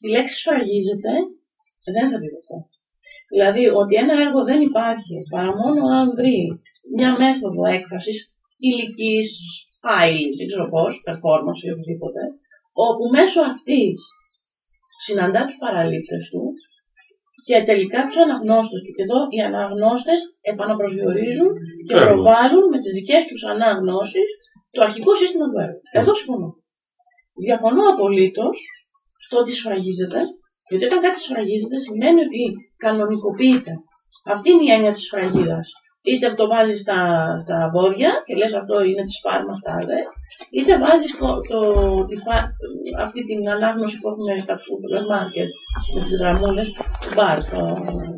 τη λέξη σφραγίζεται δεν θα πει αυτό. Δηλαδή ότι ένα έργο δεν υπάρχει παρά μόνο αν βρει μια μέθοδο έκφρασης υλικής, άλλη, δεν ξέρω πώς, performance ή οτιδήποτε, όπου μέσω αυτής συναντά τους παραλήπτες του και τελικά τους αναγνώστες του. Και εδώ οι αναγνώστες επαναπροσδιορίζουν και προβάλλουν με τις δικές τους αναγνώσεις το αρχικό σύστημα του έργου. Εδώ συμφωνώ. Διαφωνώ απολύτως στο ότι σφραγίζεται, γιατί όταν κάτι σφραγίζεται σημαίνει ότι κανονικοποιείται. Αυτή είναι η έννοια της σφραγίδας. Είτε το βάζεις στα, στα βόδια και λες αυτό είναι της φάρμας τάδε, είτε βάζεις αυτή την ανάγνωση που έχουμε στα σούπερ μάρκετ με τις γραμμούλες του μπαρ, το, το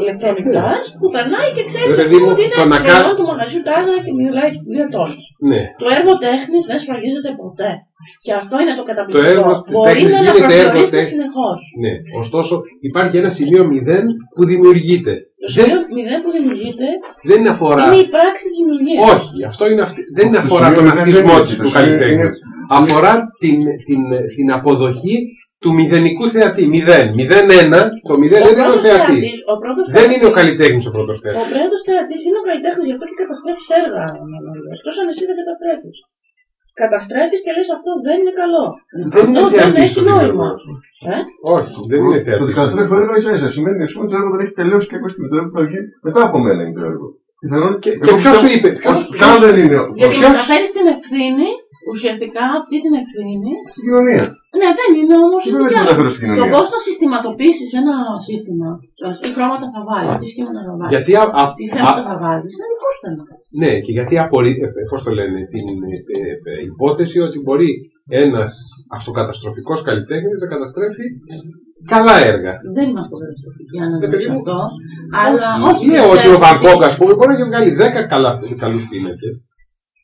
electronic dash, που περνάει και ξέρεις ότι είναι το προϊόν του μαγαζιού τάζα και μιλάει είναι τόσο. Ναι. Το έργο τέχνης δεν σφραγίζεται ποτέ. Και αυτό είναι το καταπληκτικό. Το έργο Μπορεί να αναπροσδιορίζεται συνεχώς. Ναι. Ωστόσο, υπάρχει ένα σημείο 0 που δημιουργείται. Το σημείο 0 που δημιουργείται δεν είναι, αφορά... είναι η πράξη της δημιουργίας. Όχι, αυτό είναι αυτη... δεν είναι αφορά τον αυτισμό του καλλιτέχνη. Αφορά την, την, την αποδοχή του μηδενικού θεατή. 0. 0-1, το 0 δεν είναι ο θεατής. Δεν είναι ο καλλιτέχνης ο πρώτος θεατής. Ο πρώτος θεατής είναι ο καλλιτέχνης, γι' αυτό και καταστρέφεις έργα. Εκτός αν εσύ δεν καταστρέφεις καταστρέφεις και λες αυτό δεν είναι καλό. Δεν αυτό δεν έχει νόημα. Ε; Όχι, δεν είναι θεατή. Το ότι καταστρέφει έργο ίσα ίσα σημαίνει ότι το έργο δεν έχει τελειώσει και στιγμή. Το έργο θα βγει μετά από μένα είναι το έργο. Και, και ποιος σου είπε, ποιο δεν είναι. Γιατί μεταφέρεις την ευθύνη ουσιαστικά αυτή την ευθύνη. Στην κοινωνία. Ναι, δεν είναι όμω η δικιά σου. Το πώ θα συστηματοποιήσει ένα σύστημα. Τι χρώματα θα βάλει, τι σχήματα θα βάλει. Γιατί α, α, τι θέματα θα βάλει. Είναι δικό σου θέμα. Ναι, και γιατί απορρεί, ε, πώς το λένε, την ε, ε, υπόθεση ότι μπορεί ένας αυτοκαταστροφικός καλλιτέχνης να καταστρέφει καλά έργα. Δεν είμαστε αυτοκαταστροφικοί, αν δεν αυτό. Αλλά όχι. Λέω ότι ο Βαγκόγκ, ας πούμε, μπορεί να έχει βγάλει 10 καλού πίνακε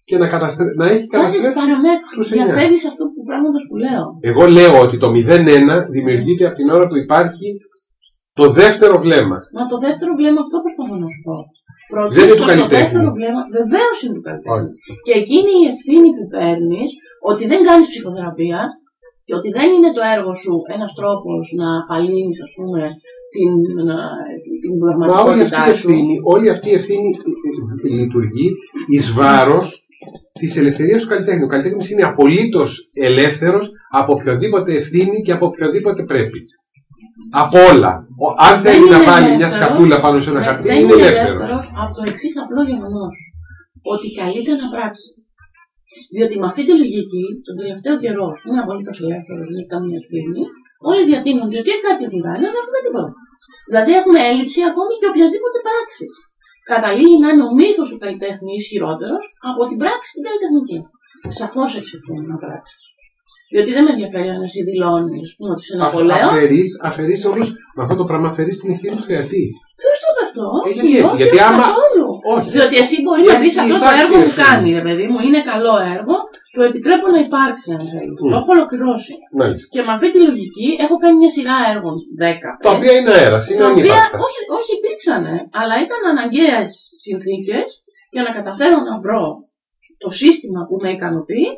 και να, καταστρέ... να έχει καταστρέψει τους Διαφεύγεις αυτό που πράγματα που λέω. Εγώ λέω ότι το 0-1 δημιουργείται από την ώρα που υπάρχει το δεύτερο βλέμμα. Μα το δεύτερο βλέμμα αυτό προσπαθώ να σου πω. Δεν είναι το, το δεύτερο βλέμμα βεβαίως είναι του καλλιτέχνη. Και εκείνη η ευθύνη που παίρνεις ότι δεν κάνεις ψυχοθεραπεία και ότι δεν είναι το έργο σου ένας τρόπος να απαλύνεις, ας πούμε, την, την πραγματικότητα. Μα όλη αυτή, η ευθύνη, όλη αυτή η ευθύνη λειτουργεί εις βάρος της ελευθερίας του καλλιτέχνη. Ο καλλιτέχνης είναι απολύτως ελεύθερος από οποιοδήποτε ευθύνη και από οποιοδήποτε πρέπει. Από όλα. Αν θέλει να βάλει μια σκαπούλα πάνω σε ένα χαρτί, είναι ελεύθερος. Από το εξής απλό γεγονός. Ότι καλείται να πράξει. Διότι με αυτή τη λογική, τον τελευταίο καιρό, που είναι απολύτως ελεύθερος, δεν έχει καμία ευθύνη, όλοι διατείνονται ότι κάτι δεν κάνει, αλλά δεν τίποτα. Δηλαδή έχουμε έλλειψη ακόμη και οποιασδήποτε πράξη καταλήγει να είναι ο μύθος του καλλιτέχνη ισχυρότερος από την πράξη την καλλιτεχνική. Σαφώς έχει ευθύνη να πράξεις. Διότι δεν με ενδιαφέρει να εσύ δηλώνει ότι είσαι Ναπολέον. Αφαιρεί όλου. Με αυτό το πράγμα αφαιρείς την ευθύνη του θεατή. Ποιος το είπε αυτό, ε, όχι, έτσι, όχι, γιατί άμα... Όχι. Διότι εσύ μπορεί να πεις αυτό το έργο που κάνει, ρε παιδί μου, είναι καλό έργο, του επιτρέπω να υπάρξει αν θέλει. Mm. Το έχω ολοκληρώσει. Και με αυτή τη λογική έχω κάνει μια σειρά έργων, 10. Τα οποία είναι αέρας, είναι τα οποία, όχι, όχι υπήρξαν, αλλά ήταν αναγκαίες συνθήκες για να καταφέρω να βρω το σύστημα που με ικανοποιεί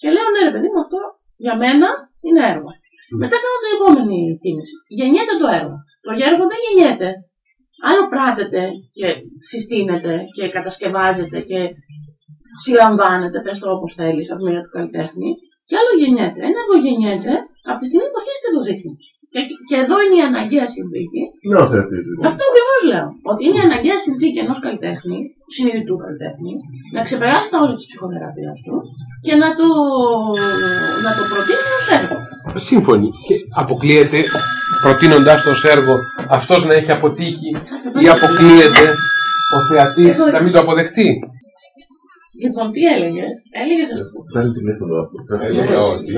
και λέω ναι, ρε παιδί μου, αυτό για μένα είναι έργο. Mm. Μετά κάνω την επόμενη κίνηση. Γεννιέται το έργο. Το έργο δεν γεννιέται. Άλλο πράτεται και συστήνεται και κατασκευάζεται και συλλαμβάνεται, πες το όπως θέλεις, από μία του καλλιτέχνη, και άλλο γεννιέται. Ένα έργο γεννιέται από τη στιγμή που αρχίζει και το δείχνει. Και, και εδώ είναι η αναγκαία συνθήκη. Ναι, Αυτό ακριβώς λέω. Ότι είναι η αναγκαία συνθήκη ενός καλλιτέχνη, συνειδητού καλλιτέχνη, να ξεπεράσει τα όρια της ψυχοθεραπείας του και να το, να το προτείνει ως έργο. Σύμφωνοι. Και αποκλείεται προτείνοντάς το ως έργο αυτός να έχει αποτύχει ή αποκλείεται ο θεατής να μην το αποδεχτεί; Λοιπόν, τι έλεγες, έλεγες. Παίρνει τηλέφωνο Έλεγα ότι.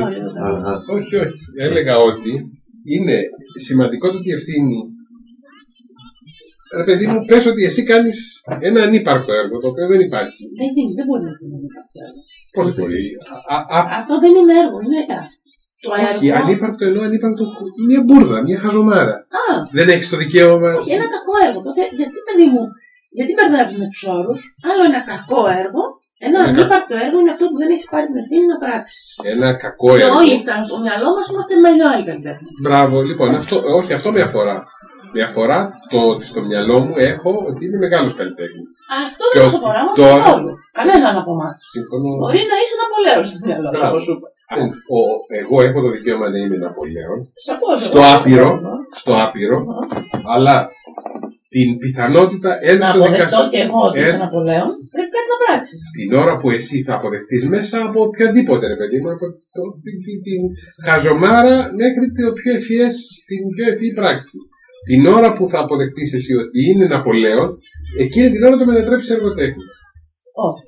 Όχι, όχι. Έλεγα ότι είναι σημαντικό το ότι ευθύνη. Ρε παιδί μου, πες ότι εσύ κάνεις ένα ανύπαρκτο έργο, το οποίο δεν υπάρχει. Δεν, δεν μπορεί να είναι ανύπαρκτο έργο. Πώς δεν μπορεί; Αυτό δεν είναι έργο, είναι έργο. Το Όχι, έργο... ανύπαρκτο εννοώ ανύπαρκτο μια μπουρδα, μια χαζομάρα. Α, δεν έχεις το δικαίωμα. Όχι, ένα κακό έργο. Τότε, γιατί παιδί μου, γιατί μπερδεύουμε τους όρους, άλλο ένα κακό έργο, Ένα Ένα ανύπαρκτο έργο είναι αυτό που δεν έχεις πάρει την ευθύνη να πράξεις. Ένα κακό Και έργο. όλοι στα- στο μυαλό μας είμαστε μεγάλοι καλλιτέχνε. Μπράβο, λοιπόν, αυτό, όχι, αυτό με αφορά. Με αφορά το ότι στο μυαλό μου έχω ότι είναι μεγάλος καλλιτέχνης. Αυτό Και δεν ο- μα αφορά μόνο τώρα- καθόλου. Κανέναν από εμάς. Συμφωνώ. Μπορεί να είσαι Ναπολέον στο μυαλό σου, Μπράβο. όπως σου είπα. Λοιπόν, ο- εγώ έχω το δικαίωμα να είμαι Ναπολέον, Σαφώς. Στο άπειρο. στο άπειρο, αλλά την πιθανότητα Να ένας το αποδεχτώ δικαστήριο. και εγώ ότι Ε; είσαι Ναπολέον, πρέπει κάτι να πράξεις. την ώρα που εσύ θα αποδεχτείς μέσα από οποιοδήποτε ρε παιδί μου, από το, την, την, την χαζομάρα μέχρι το πιο ευφυές, την πιο ευφυή πράξη. Την ώρα που θα αποδεχτείς εσύ ότι είναι Ναπολέον, εκείνη την ώρα το μετατρέψεις σε εργοτέχνη. Όχι.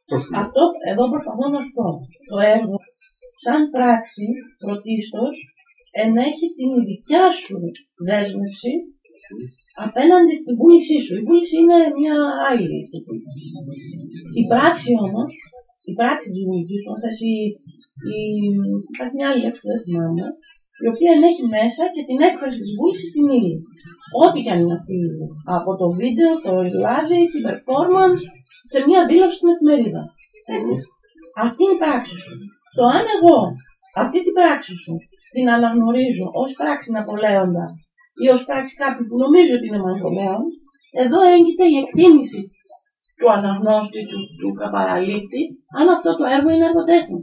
Αυτό σου λέω. Αυτό εδώ προσπαθώ να σου πω. Το έργο, σαν πράξη, πρωτίστως, ενέχει την δικιά σου δέσμευση απέναντι στην βούλησή σου. Η βούληση είναι μια άλλη συμπλήρωση. Η πράξη όμως, η πράξη της βούλησης σου, αυτές η, η, υπάρχει μια άλλη λέξη που δεν θυμάμαι, η οποία ενέχει μέσα και την έκφραση της βούλησης στην ύλη. Ό,τι και αν είναι αυτή η ύλη. Από το βίντεο, στο ριλάδι, στην performance, σε μια δήλωση στην εφημερίδα. Έτσι. Αυτή είναι η πράξη σου. Το αν εγώ αυτή την πράξη σου την αναγνωρίζω ως πράξη Ναπολέοντα ή ως πράξη κάποιου που νομίζω ότι είναι Ναπολέον, εδώ έγκυται η εκτίμηση του αναγνώστη, του, του καπαραλήπτη, αν αυτό το έργο είναι εργοτέχνη.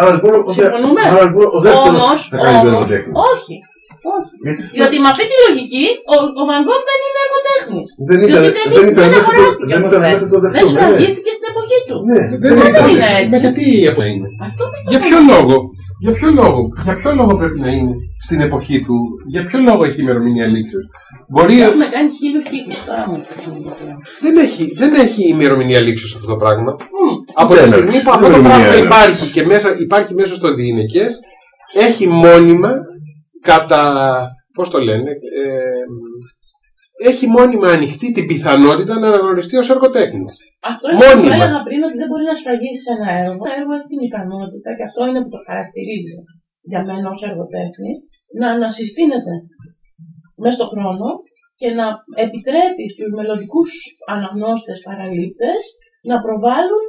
Άρα λοιπόν, ο, δε- Συμφωνούμε; άρα, λοιπόν, ο δεύτερος Όμως, θα κάνει το όμως, εργοτέχνη. όχι. Όχι. Γιατί Διότι με αυτή τη λογική ο, ο Van Gogh δεν είναι εργοτέχνης. δεν ήταν, Διότι δεν ήταν δεν μέχρι το, αγοράστηκε δεν όπως ήταν λες. μέχρι το Δεν δεύτερο. ναι. σφραγίστηκε στην εποχή του. Ναι, Δεν δεν είναι είναι έτσι. Μα γιατί αυτό είναι. Αυτό που Για ποιο λόγο, για ποιο λόγο, για ποιο λόγο πρέπει να είναι στην εποχή του, για ποιο λόγο έχει ημερομηνία λήξεως. Μπορεί, Έχουμε κάνει χίλιους κύκλους τώρα μου δεν έχει, δεν έχει ημερομηνία λήξεως αυτό το πράγμα. Από Δεν τη στιγμή έναρξη. που αυτό Δεν το είναι πράγμα μία υπάρχει και μέσα, υπάρχει μέσα στο διηνεκές, έχει μόνιμα κατά, πώς το λένε, ε, έχει μόνιμα ανοιχτή την πιθανότητα να αναγνωριστεί ως εργοτέχνης. Αυτό είναι που Μόνιμα. έλεγα πριν ότι δεν μπορεί να σφραγίσεις ένα έργο. Το έργο έχει την ικανότητα και αυτό είναι που το χαρακτηρίζει για μένα ως εργοτέχνη να ανασυστήνεται μέσα στον χρόνο και να επιτρέπει στους μελλοντικούς αναγνώστες παραλήπτες να προβάλλουν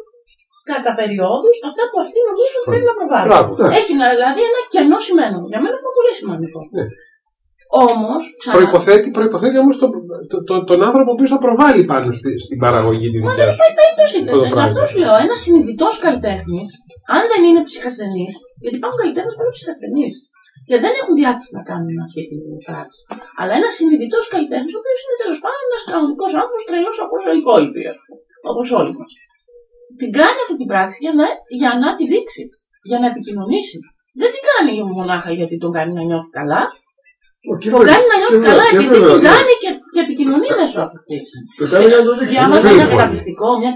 κατά περιόδους αυτά που αυτοί νομίζουν ότι πρέπει να προβάλλουν. Μπράβο. Εντάξει. Έχει να- δηλαδή ένα κενό σημαίνω. Για μένα είναι πολύ σημαντικό. Ναι. Όμως, ξανά, Προϋποθέτει, προϋποθέτει όμως τον, το- το- τον άνθρωπο ο οποίος θα προβάλλει πάνω στη- στην παραγωγή την δικιά σου. περίπτωση Αυτό το Σε πράγμα. αυτός σου λέω, ένας συνειδητός καλλιτέχνης, αν δεν είναι ψυχασθενής, γιατί υπάρχουν καλλιτέχνες που είναι ψυχασθενείς και δεν έχουν διάθεση να κάνουν αυτή την πράξη. Αλλά ένας συνειδητός καλλιτέχνης, ο οποίος είναι τέλος πάντων ένας κανονικός άνθρωπος, τρελός όπως οι υπόλοιποι, όπως όλοι μας. Την κάνει αυτή την πράξη για να, για να τη δείξει, για να επικοινωνήσει. Δεν την κάνει μονάχα γιατί τον κάνει να νιώθει καλά. Τον κάνει να νιώθει καλά επειδή την κάνει και, και επικοινωνεί μέσω αυτή. Το κάνει για να το δείξει. Διάβαζα Σύμφωνοι. ένα καταπληκτικό, μια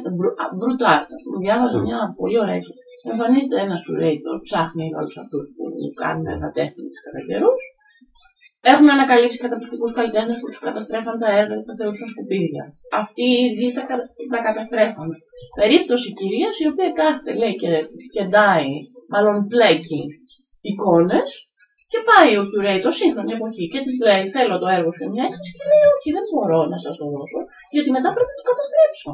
μπρουτάρ. Διάβαζα μια πολύ ωραία ιστορία. Εμφανίζεται ένας curator, ψάχνει όλους αυτούς που κάνουν εργατέχνη κατά καιρούς. Έχουν ανακαλύψει καταπληκτικούς καλλιτέχνες που τους καταστρέφαν τα έργα και τα θεωρούσαν σκουπίδια. Αυτοί οι ίδιοι τα, κα- τα καταστρέφαν. Περίπτωση κυρίας η οποία κάθεται λέει και, και ντάει, μάλλον πλέκει εικόνες και πάει ο curator σύγχρονη εποχή και της λέει: Θέλω το έργο σου μια έκθεση και λέει: Όχι, δεν μπορώ να σας το δώσω, γιατί μετά πρέπει να το καταστρέψω.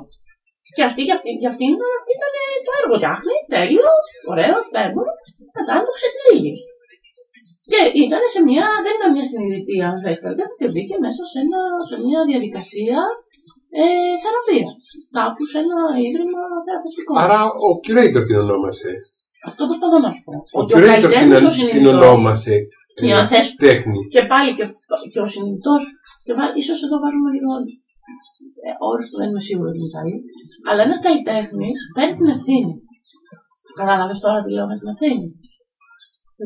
Και αυτή, για αυτή, για αυτή, ήταν, αυτή ήταν ε, το έργο. Φτιάχνει, τέλειο, ωραίο, τέλειο, μετά το ξεπλήγει. Και ήταν σε μια, δεν ήταν μια συνειδητή, αν θέλετε, και μπήκε μέσα σε, ένα, σε μια διαδικασία ε, θεραπείας. Κάπου σε ένα ίδρυμα θεραπευτικό. Άρα ο curator την ονόμασε. Αυτό προσπαθώ να σου πω. Ο Ότι ο curator την, καλλιτέχνη ο την συνειδητός ονόμασε Για να θες- τέχνη. και πάλι και, και ο συνειδητό. Και βά, ίσως εδώ βάζουμε λίγο ε, όρους που δεν είμαι σίγουρη ότι είναι καλή. Αλλά ένας καλλιτέχνης παίρνει την ευθύνη. Κατάλαβες τώρα τι λέω με την ευθύνη.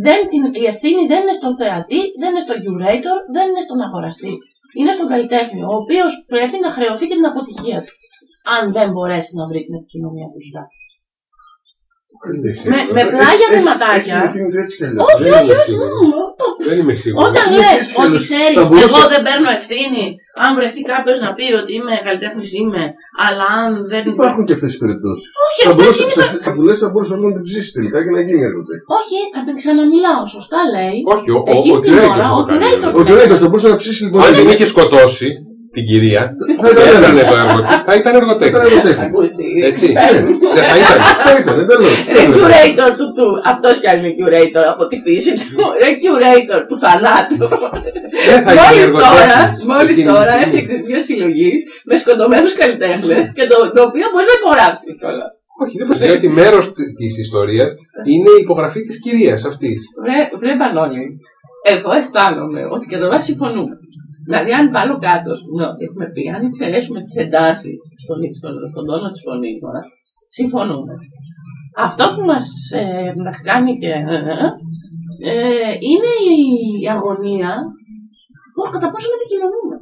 Δεν, την, η ευθύνη δεν είναι στον θεατή, δεν είναι στον curator, δεν είναι στον αγοραστή. Είναι στον καλλιτέχνη, ο οποίος πρέπει να χρεωθεί και την αποτυχία του. Αν δεν μπορέσει να βρει την επικοινωνία που ζητά. Με, με πλάγια θεματάκια. Έχει ευθύνη του έτσι κι αλλιώς. Όχι, Δεν όχι, είναι όχι. ευθύνη. μ, το Δεν είμαι σίγουρος. όταν Είναι λες έτσι κι ότι αλλιώς. ξέρεις, Θα μπορούσε- εγώ δεν παίρνω ευθύνη, αν βρεθεί κάποιος να πει ότι είμαι καλλιτέχνης είμαι, αλλά αν δεν. Υπάρχουν και αυτές τι περιπτώσεις. Όχι, Θα αυτές μπορούσε, είναι. σε αυτά που λες, θα μπορούσε να την ψήσει τελικά και να γίνει εργοτέχνη. Όχι, να την ξαναμιλάω. Σωστά λέει. Όχι, ο, ο, Εκείνη ο την ώρα, curator ο το κάνει. curator Ο Κυριακό θα μπορούσε να ψήσει λοιπόν. Αν να την γίνει- είχε σκοτώσει, την κυρία, Θα ήταν δεν ένα. ήταν εργοτέχνη, θα ήταν Ήταν εργοτέχνη. εργοτέχνη. Ακούστε. Έτσι. Παίρνω. Δεν θα ήταν. Θα ήταν, τέλος. Ρε curator του του. Αυτό κι αν είναι curator από τη φύση του. Ρε curator του θανάτου. Δεν θα ήταν Μόλις τώρα, εργοτέχνη. μόλις εκείνη τη τώρα στιγμή. έφτιαξε μια συλλογή με σκοτωμένους καλλιτέχνες και το, το οποίο μπορείς να υπογράψει κιόλας. Όχι, δεν μπορείς. Λέω ότι μέρος τη ιστορίας είναι η υπογραφή της κυρίας αυτής. Βρε, βρε Μπανόλη, εγώ αισθάνομαι ότι κατά βάση συμφωνούμε. Δηλαδή, αν βάλω κάτω, ας πούμε, ότι έχουμε πει, αν εξαιρέσουμε τις εντάσεις στον, στον, στον τόνο της φωνής τώρα, συμφωνούμε. Αυτό που μας ε, μας κάνει και. ε, είναι η αγωνία που κατά πόσο επικοινωνούμε.